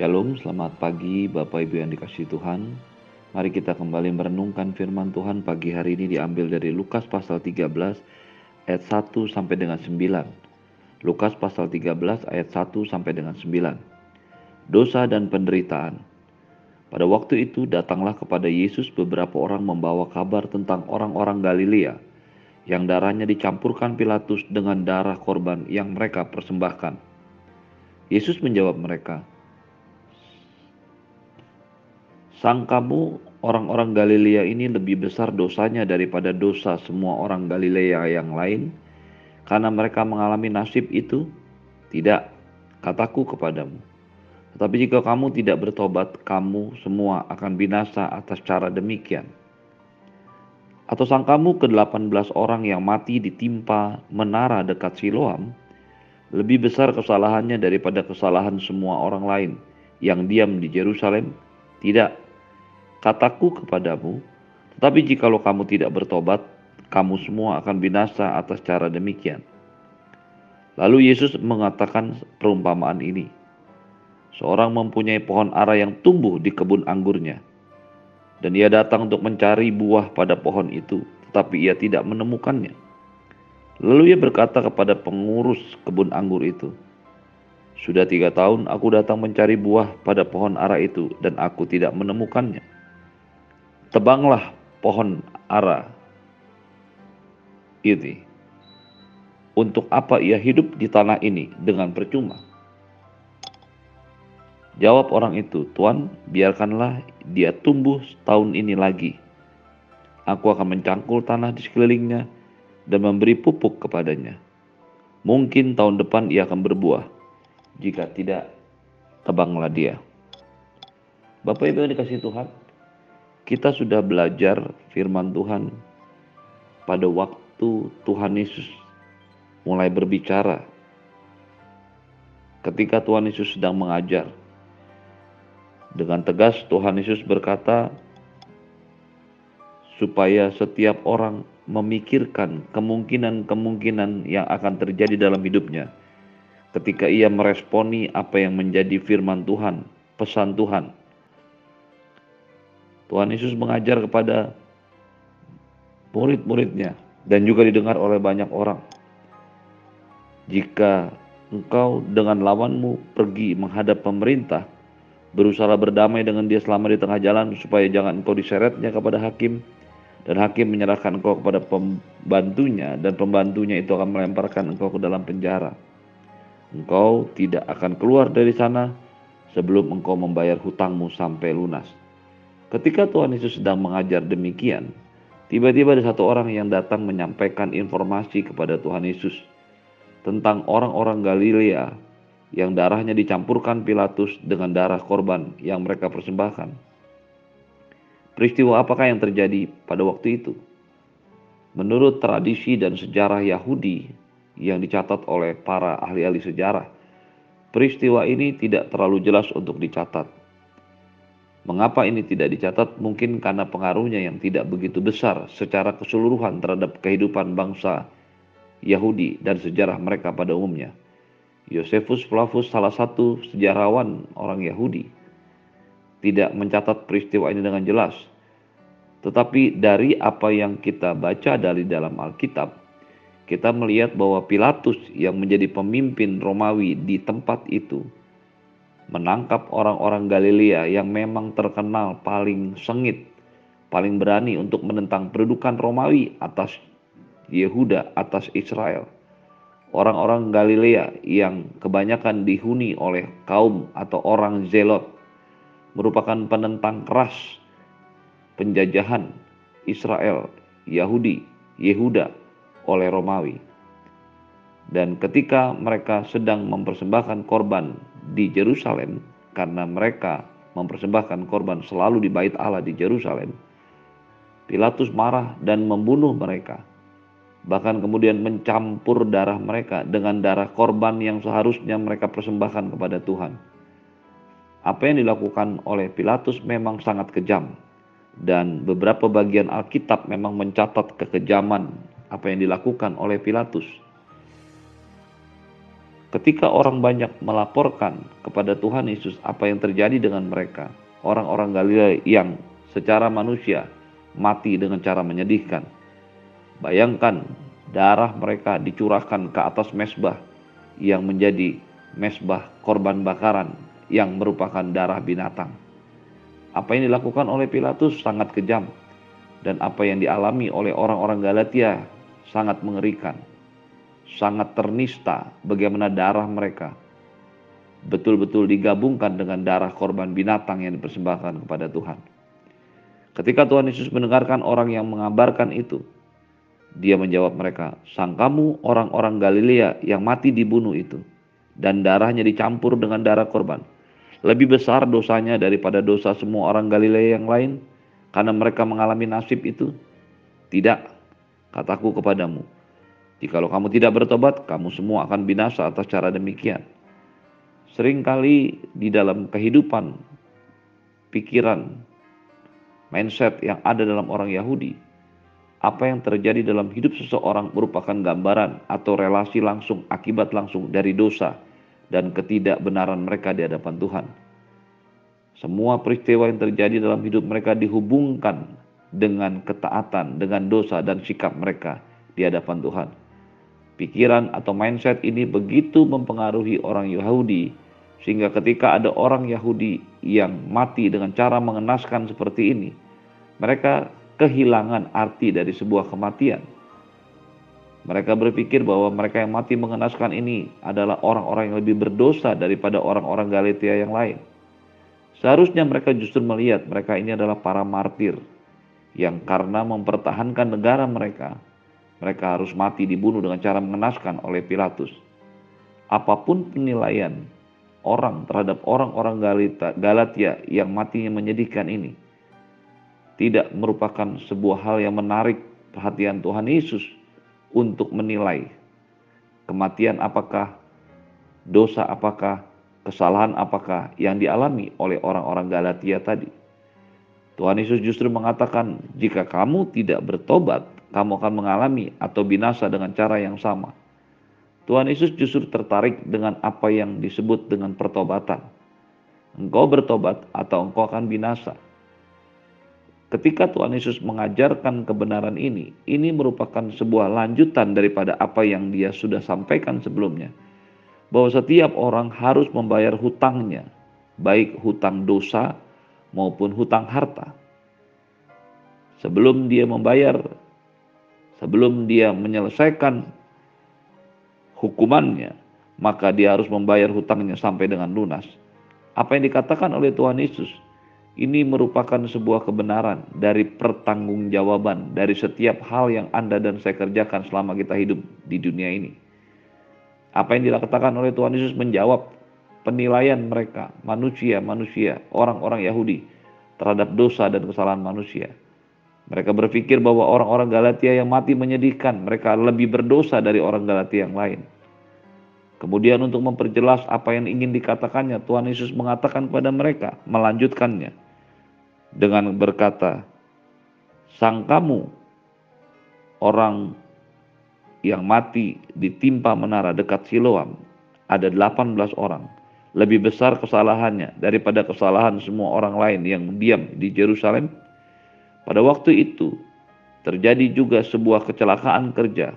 Shalom, selamat pagi Bapak Ibu yang dikasih Tuhan. Mari kita kembali merenungkan firman Tuhan pagi hari ini diambil dari Lukas pasal 13 ayat 1 sampai dengan 9. Lukas pasal 13 ayat 1 sampai dengan 9. Dosa dan penderitaan. Pada waktu itu datanglah kepada Yesus beberapa orang membawa kabar tentang orang-orang Galilea yang darahnya dicampurkan Pilatus dengan darah korban yang mereka persembahkan. Yesus menjawab mereka, Sang kamu orang-orang Galilea ini lebih besar dosanya daripada dosa semua orang Galilea yang lain karena mereka mengalami nasib itu? Tidak, kataku kepadamu. Tetapi jika kamu tidak bertobat, kamu semua akan binasa atas cara demikian. Atau sang kamu ke-18 orang yang mati ditimpa menara dekat Siloam, lebih besar kesalahannya daripada kesalahan semua orang lain yang diam di Yerusalem? Tidak, Kataku kepadamu, tetapi jikalau kamu tidak bertobat, kamu semua akan binasa atas cara demikian. Lalu Yesus mengatakan perumpamaan ini. Seorang mempunyai pohon ara yang tumbuh di kebun anggurnya. Dan ia datang untuk mencari buah pada pohon itu, tetapi ia tidak menemukannya. Lalu ia berkata kepada pengurus kebun anggur itu, Sudah tiga tahun aku datang mencari buah pada pohon ara itu, dan aku tidak menemukannya. Tebanglah pohon ara ini. Untuk apa ia hidup di tanah ini dengan percuma? Jawab orang itu, Tuan, biarkanlah dia tumbuh setahun ini lagi. Aku akan mencangkul tanah di sekelilingnya dan memberi pupuk kepadanya. Mungkin tahun depan ia akan berbuah. Jika tidak, tebanglah dia. Bapak Ibu yang dikasih Tuhan, kita sudah belajar firman Tuhan pada waktu Tuhan Yesus mulai berbicara. Ketika Tuhan Yesus sedang mengajar, dengan tegas Tuhan Yesus berkata, supaya setiap orang memikirkan kemungkinan-kemungkinan yang akan terjadi dalam hidupnya ketika ia meresponi apa yang menjadi firman Tuhan, pesan Tuhan. Tuhan Yesus mengajar kepada murid-muridnya dan juga didengar oleh banyak orang. Jika engkau dengan lawanmu pergi menghadap pemerintah, berusaha berdamai dengan dia selama di tengah jalan supaya jangan engkau diseretnya kepada hakim dan hakim menyerahkan engkau kepada pembantunya dan pembantunya itu akan melemparkan engkau ke dalam penjara. Engkau tidak akan keluar dari sana sebelum engkau membayar hutangmu sampai lunas. Ketika Tuhan Yesus sedang mengajar demikian, tiba-tiba ada satu orang yang datang menyampaikan informasi kepada Tuhan Yesus tentang orang-orang Galilea yang darahnya dicampurkan Pilatus dengan darah korban yang mereka persembahkan. Peristiwa apakah yang terjadi pada waktu itu? Menurut tradisi dan sejarah Yahudi yang dicatat oleh para ahli-ahli sejarah, peristiwa ini tidak terlalu jelas untuk dicatat. Mengapa ini tidak dicatat? Mungkin karena pengaruhnya yang tidak begitu besar secara keseluruhan terhadap kehidupan bangsa Yahudi dan sejarah mereka pada umumnya. Yosefus Flavus salah satu sejarawan orang Yahudi tidak mencatat peristiwa ini dengan jelas. Tetapi dari apa yang kita baca dari dalam Alkitab, kita melihat bahwa Pilatus yang menjadi pemimpin Romawi di tempat itu menangkap orang-orang Galilea yang memang terkenal paling sengit, paling berani untuk menentang kedudukan Romawi atas Yehuda, atas Israel. Orang-orang Galilea yang kebanyakan dihuni oleh kaum atau orang Zelot merupakan penentang keras penjajahan Israel, Yahudi, Yehuda oleh Romawi. Dan ketika mereka sedang mempersembahkan korban di Jerusalem, karena mereka mempersembahkan korban selalu di bait Allah di Jerusalem, Pilatus marah dan membunuh mereka. Bahkan kemudian mencampur darah mereka dengan darah korban yang seharusnya mereka persembahkan kepada Tuhan. Apa yang dilakukan oleh Pilatus memang sangat kejam, dan beberapa bagian Alkitab memang mencatat kekejaman apa yang dilakukan oleh Pilatus. Ketika orang banyak melaporkan kepada Tuhan Yesus apa yang terjadi dengan mereka, orang-orang Galilea yang secara manusia mati dengan cara menyedihkan. Bayangkan darah mereka dicurahkan ke atas mesbah yang menjadi mesbah korban bakaran yang merupakan darah binatang. Apa yang dilakukan oleh Pilatus sangat kejam dan apa yang dialami oleh orang-orang Galatia sangat mengerikan sangat ternista bagaimana darah mereka betul-betul digabungkan dengan darah korban binatang yang dipersembahkan kepada Tuhan. Ketika Tuhan Yesus mendengarkan orang yang mengabarkan itu, dia menjawab mereka, "Sang kamu orang-orang Galilea yang mati dibunuh itu, dan darahnya dicampur dengan darah korban. Lebih besar dosanya daripada dosa semua orang Galilea yang lain, karena mereka mengalami nasib itu? Tidak, kataku kepadamu, Jikalau kamu tidak bertobat, kamu semua akan binasa atas cara demikian. Seringkali di dalam kehidupan, pikiran, mindset yang ada dalam orang Yahudi, apa yang terjadi dalam hidup seseorang merupakan gambaran atau relasi langsung akibat langsung dari dosa dan ketidakbenaran mereka di hadapan Tuhan. Semua peristiwa yang terjadi dalam hidup mereka dihubungkan dengan ketaatan, dengan dosa dan sikap mereka di hadapan Tuhan. Pikiran atau mindset ini begitu mempengaruhi orang Yahudi sehingga ketika ada orang Yahudi yang mati dengan cara mengenaskan seperti ini, mereka kehilangan arti dari sebuah kematian. Mereka berpikir bahwa mereka yang mati mengenaskan ini adalah orang-orang yang lebih berdosa daripada orang-orang Galatia yang lain. Seharusnya mereka justru melihat mereka ini adalah para martir yang karena mempertahankan negara mereka, mereka harus mati dibunuh dengan cara mengenaskan oleh Pilatus. Apa pun penilaian orang terhadap orang-orang Galatia yang matinya menyedihkan ini, tidak merupakan sebuah hal yang menarik perhatian Tuhan Yesus untuk menilai kematian apakah, dosa apakah, kesalahan apakah yang dialami oleh orang-orang Galatia tadi. Tuhan Yesus justru mengatakan, "Jika kamu tidak bertobat, kamu akan mengalami atau binasa dengan cara yang sama. Tuhan Yesus justru tertarik dengan apa yang disebut dengan pertobatan. Engkau bertobat atau engkau akan binasa. Ketika Tuhan Yesus mengajarkan kebenaran ini, ini merupakan sebuah lanjutan daripada apa yang dia sudah sampaikan sebelumnya. Bahwa setiap orang harus membayar hutangnya, baik hutang dosa maupun hutang harta. Sebelum dia membayar sebelum dia menyelesaikan hukumannya, maka dia harus membayar hutangnya sampai dengan lunas. Apa yang dikatakan oleh Tuhan Yesus ini merupakan sebuah kebenaran dari pertanggungjawaban dari setiap hal yang Anda dan saya kerjakan selama kita hidup di dunia ini. Apa yang dikatakan oleh Tuhan Yesus menjawab penilaian mereka, manusia-manusia, orang-orang Yahudi terhadap dosa dan kesalahan manusia. Mereka berpikir bahwa orang-orang Galatia yang mati menyedihkan, mereka lebih berdosa dari orang Galatia yang lain. Kemudian untuk memperjelas apa yang ingin dikatakannya, Tuhan Yesus mengatakan kepada mereka, melanjutkannya dengan berkata, Sang kamu orang yang mati ditimpa menara dekat Siloam, ada 18 orang. Lebih besar kesalahannya daripada kesalahan semua orang lain yang diam di Jerusalem pada waktu itu terjadi juga sebuah kecelakaan kerja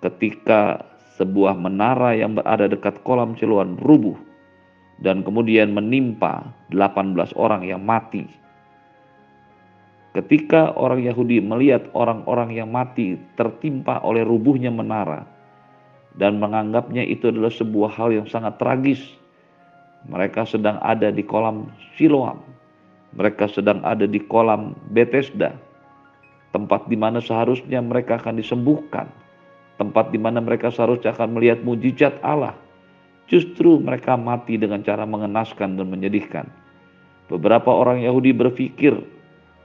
ketika sebuah menara yang berada dekat kolam celuan rubuh dan kemudian menimpa 18 orang yang mati. Ketika orang Yahudi melihat orang-orang yang mati tertimpa oleh rubuhnya menara dan menganggapnya itu adalah sebuah hal yang sangat tragis, mereka sedang ada di kolam Siloam mereka sedang ada di kolam Bethesda, tempat di mana seharusnya mereka akan disembuhkan, tempat di mana mereka seharusnya akan melihat mujizat Allah. Justru mereka mati dengan cara mengenaskan dan menyedihkan. Beberapa orang Yahudi berpikir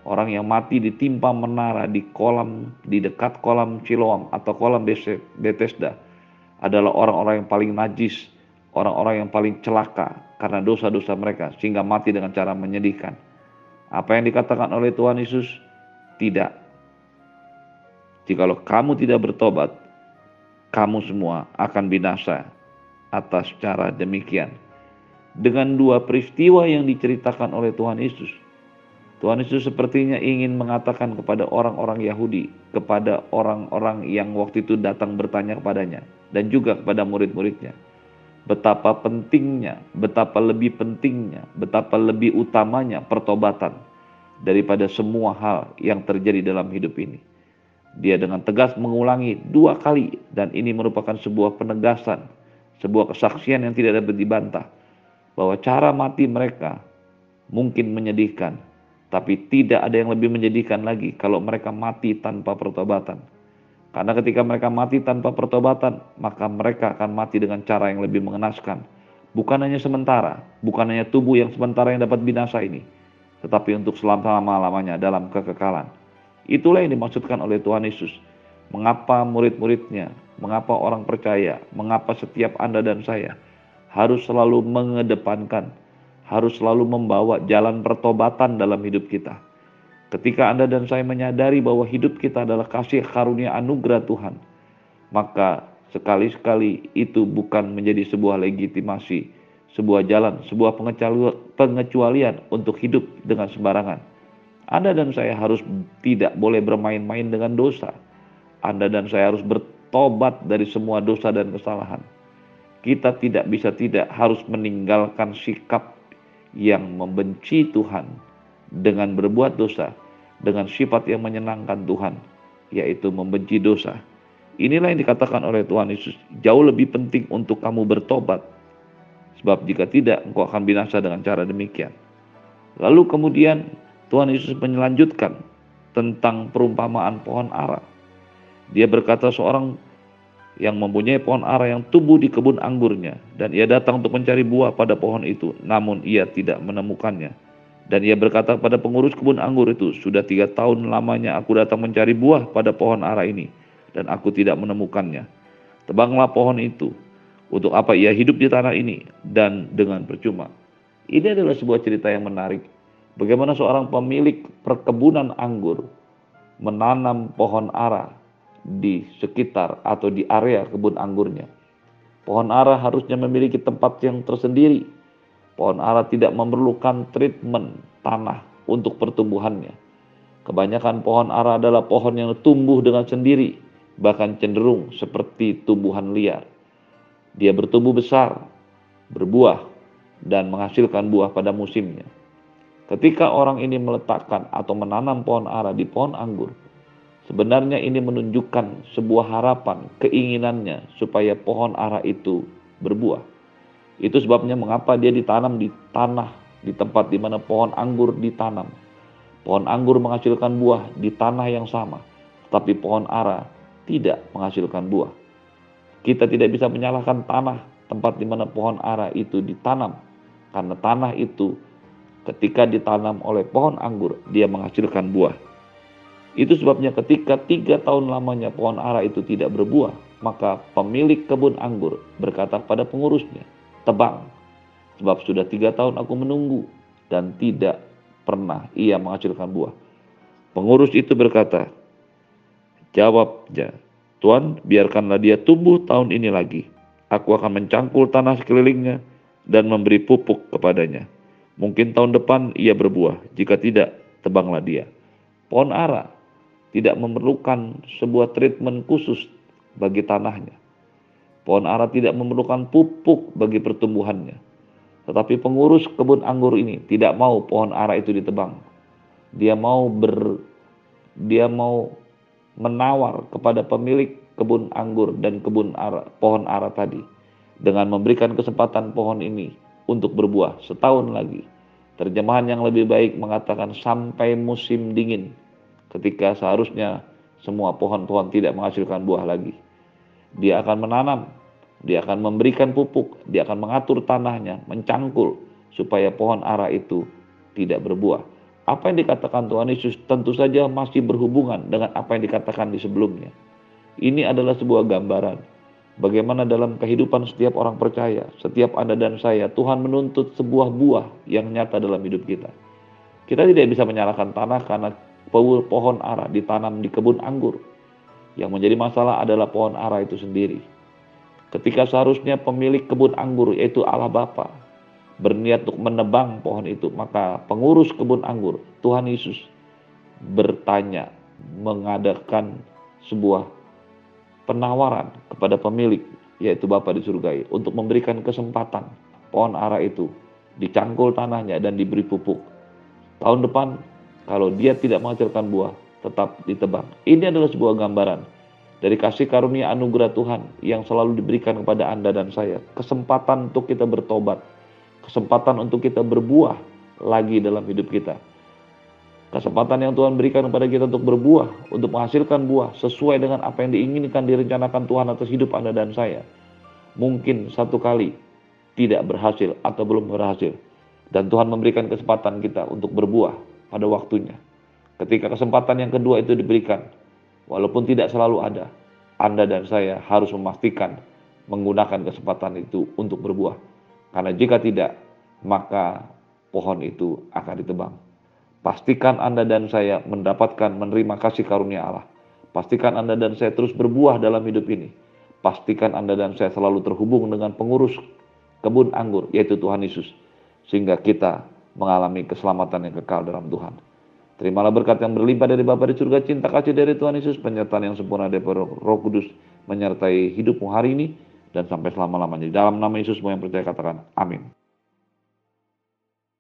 orang yang mati ditimpa menara di kolam di dekat kolam Siloam atau kolam Bethesda adalah orang-orang yang paling najis, orang-orang yang paling celaka karena dosa-dosa mereka sehingga mati dengan cara menyedihkan. Apa yang dikatakan oleh Tuhan Yesus? Tidak. Jikalau kamu tidak bertobat, kamu semua akan binasa atas cara demikian. Dengan dua peristiwa yang diceritakan oleh Tuhan Yesus, Tuhan Yesus sepertinya ingin mengatakan kepada orang-orang Yahudi, kepada orang-orang yang waktu itu datang bertanya kepadanya, dan juga kepada murid-muridnya, betapa pentingnya, betapa lebih pentingnya, betapa lebih utamanya pertobatan daripada semua hal yang terjadi dalam hidup ini. Dia dengan tegas mengulangi dua kali dan ini merupakan sebuah penegasan, sebuah kesaksian yang tidak dapat dibantah bahwa cara mati mereka mungkin menyedihkan, tapi tidak ada yang lebih menyedihkan lagi kalau mereka mati tanpa pertobatan. Karena ketika mereka mati tanpa pertobatan, maka mereka akan mati dengan cara yang lebih mengenaskan. Bukan hanya sementara, bukan hanya tubuh yang sementara yang dapat binasa ini, tetapi untuk selama-lamanya dalam kekekalan. Itulah yang dimaksudkan oleh Tuhan Yesus. Mengapa murid-muridnya, mengapa orang percaya, mengapa setiap Anda dan saya harus selalu mengedepankan, harus selalu membawa jalan pertobatan dalam hidup kita. Ketika Anda dan saya menyadari bahwa hidup kita adalah kasih karunia anugerah Tuhan, maka sekali-sekali itu bukan menjadi sebuah legitimasi, sebuah jalan, sebuah pengecualian untuk hidup dengan sembarangan anda dan saya harus tidak boleh bermain-main dengan dosa. Anda dan saya harus bertobat dari semua dosa dan kesalahan. Kita tidak bisa tidak harus meninggalkan sikap yang membenci Tuhan dengan berbuat dosa, dengan sifat yang menyenangkan Tuhan, yaitu membenci dosa. Inilah yang dikatakan oleh Tuhan Yesus, jauh lebih penting untuk kamu bertobat. Sebab jika tidak, engkau akan binasa dengan cara demikian. Lalu kemudian Tuhan Yesus melanjutkan tentang perumpamaan pohon ara. Dia berkata seorang yang mempunyai pohon ara yang tumbuh di kebun anggurnya dan ia datang untuk mencari buah pada pohon itu namun ia tidak menemukannya dan ia berkata pada pengurus kebun anggur itu sudah tiga tahun lamanya aku datang mencari buah pada pohon ara ini dan aku tidak menemukannya tebanglah pohon itu untuk apa ia hidup di tanah ini dan dengan percuma ini adalah sebuah cerita yang menarik Bagaimana seorang pemilik perkebunan anggur menanam pohon ara di sekitar atau di area kebun anggurnya. Pohon ara harusnya memiliki tempat yang tersendiri. Pohon ara tidak memerlukan treatment tanah untuk pertumbuhannya. Kebanyakan pohon ara adalah pohon yang tumbuh dengan sendiri, bahkan cenderung seperti tumbuhan liar. Dia bertumbuh besar, berbuah, dan menghasilkan buah pada musimnya. Ketika orang ini meletakkan atau menanam pohon ara di pohon anggur, sebenarnya ini menunjukkan sebuah harapan, keinginannya supaya pohon ara itu berbuah. Itu sebabnya mengapa dia ditanam di tanah, di tempat di mana pohon anggur ditanam. Pohon anggur menghasilkan buah di tanah yang sama, tapi pohon ara tidak menghasilkan buah. Kita tidak bisa menyalahkan tanah tempat di mana pohon ara itu ditanam, karena tanah itu Ketika ditanam oleh pohon anggur, dia menghasilkan buah. Itu sebabnya ketika tiga tahun lamanya pohon ara itu tidak berbuah, maka pemilik kebun anggur berkata pada pengurusnya, tebang, sebab sudah tiga tahun aku menunggu dan tidak pernah ia menghasilkan buah. Pengurus itu berkata, jawabnya, Tuan, biarkanlah dia tumbuh tahun ini lagi. Aku akan mencangkul tanah sekelilingnya dan memberi pupuk kepadanya. Mungkin tahun depan ia berbuah, jika tidak, tebanglah dia. Pohon ara tidak memerlukan sebuah treatment khusus bagi tanahnya. Pohon ara tidak memerlukan pupuk bagi pertumbuhannya. Tetapi pengurus kebun anggur ini tidak mau pohon ara itu ditebang. Dia mau ber dia mau menawar kepada pemilik kebun anggur dan kebun ara, pohon ara tadi dengan memberikan kesempatan pohon ini untuk berbuah setahun lagi. Terjemahan yang lebih baik mengatakan sampai musim dingin ketika seharusnya semua pohon-pohon tidak menghasilkan buah lagi. Dia akan menanam, dia akan memberikan pupuk, dia akan mengatur tanahnya, mencangkul supaya pohon ara itu tidak berbuah. Apa yang dikatakan Tuhan Yesus tentu saja masih berhubungan dengan apa yang dikatakan di sebelumnya. Ini adalah sebuah gambaran Bagaimana dalam kehidupan setiap orang percaya, setiap Anda dan saya, Tuhan menuntut sebuah buah yang nyata dalam hidup kita. Kita tidak bisa menyalahkan tanah karena pohon ara ditanam di kebun anggur. Yang menjadi masalah adalah pohon ara itu sendiri. Ketika seharusnya pemilik kebun anggur yaitu Allah Bapa berniat untuk menebang pohon itu, maka pengurus kebun anggur Tuhan Yesus bertanya, mengadakan sebuah penawaran kepada pemilik yaitu Bapa di surga untuk memberikan kesempatan pohon ara itu dicangkul tanahnya dan diberi pupuk. Tahun depan kalau dia tidak menghasilkan buah, tetap ditebang. Ini adalah sebuah gambaran dari kasih karunia anugerah Tuhan yang selalu diberikan kepada Anda dan saya. Kesempatan untuk kita bertobat, kesempatan untuk kita berbuah lagi dalam hidup kita. Kesempatan yang Tuhan berikan kepada kita untuk berbuah, untuk menghasilkan buah sesuai dengan apa yang diinginkan, direncanakan Tuhan atas hidup Anda dan saya. Mungkin satu kali tidak berhasil atau belum berhasil. Dan Tuhan memberikan kesempatan kita untuk berbuah pada waktunya. Ketika kesempatan yang kedua itu diberikan, walaupun tidak selalu ada, Anda dan saya harus memastikan menggunakan kesempatan itu untuk berbuah. Karena jika tidak, maka pohon itu akan ditebang. Pastikan Anda dan saya mendapatkan menerima kasih karunia Allah. Pastikan Anda dan saya terus berbuah dalam hidup ini. Pastikan Anda dan saya selalu terhubung dengan pengurus kebun anggur, yaitu Tuhan Yesus. Sehingga kita mengalami keselamatan yang kekal dalam Tuhan. Terimalah berkat yang berlimpah dari Bapa di surga, cinta kasih dari Tuhan Yesus, penyertaan yang sempurna dari Roh Kudus menyertai hidupmu hari ini dan sampai selama-lamanya. Dalam nama Yesus semua yang percaya katakan amin.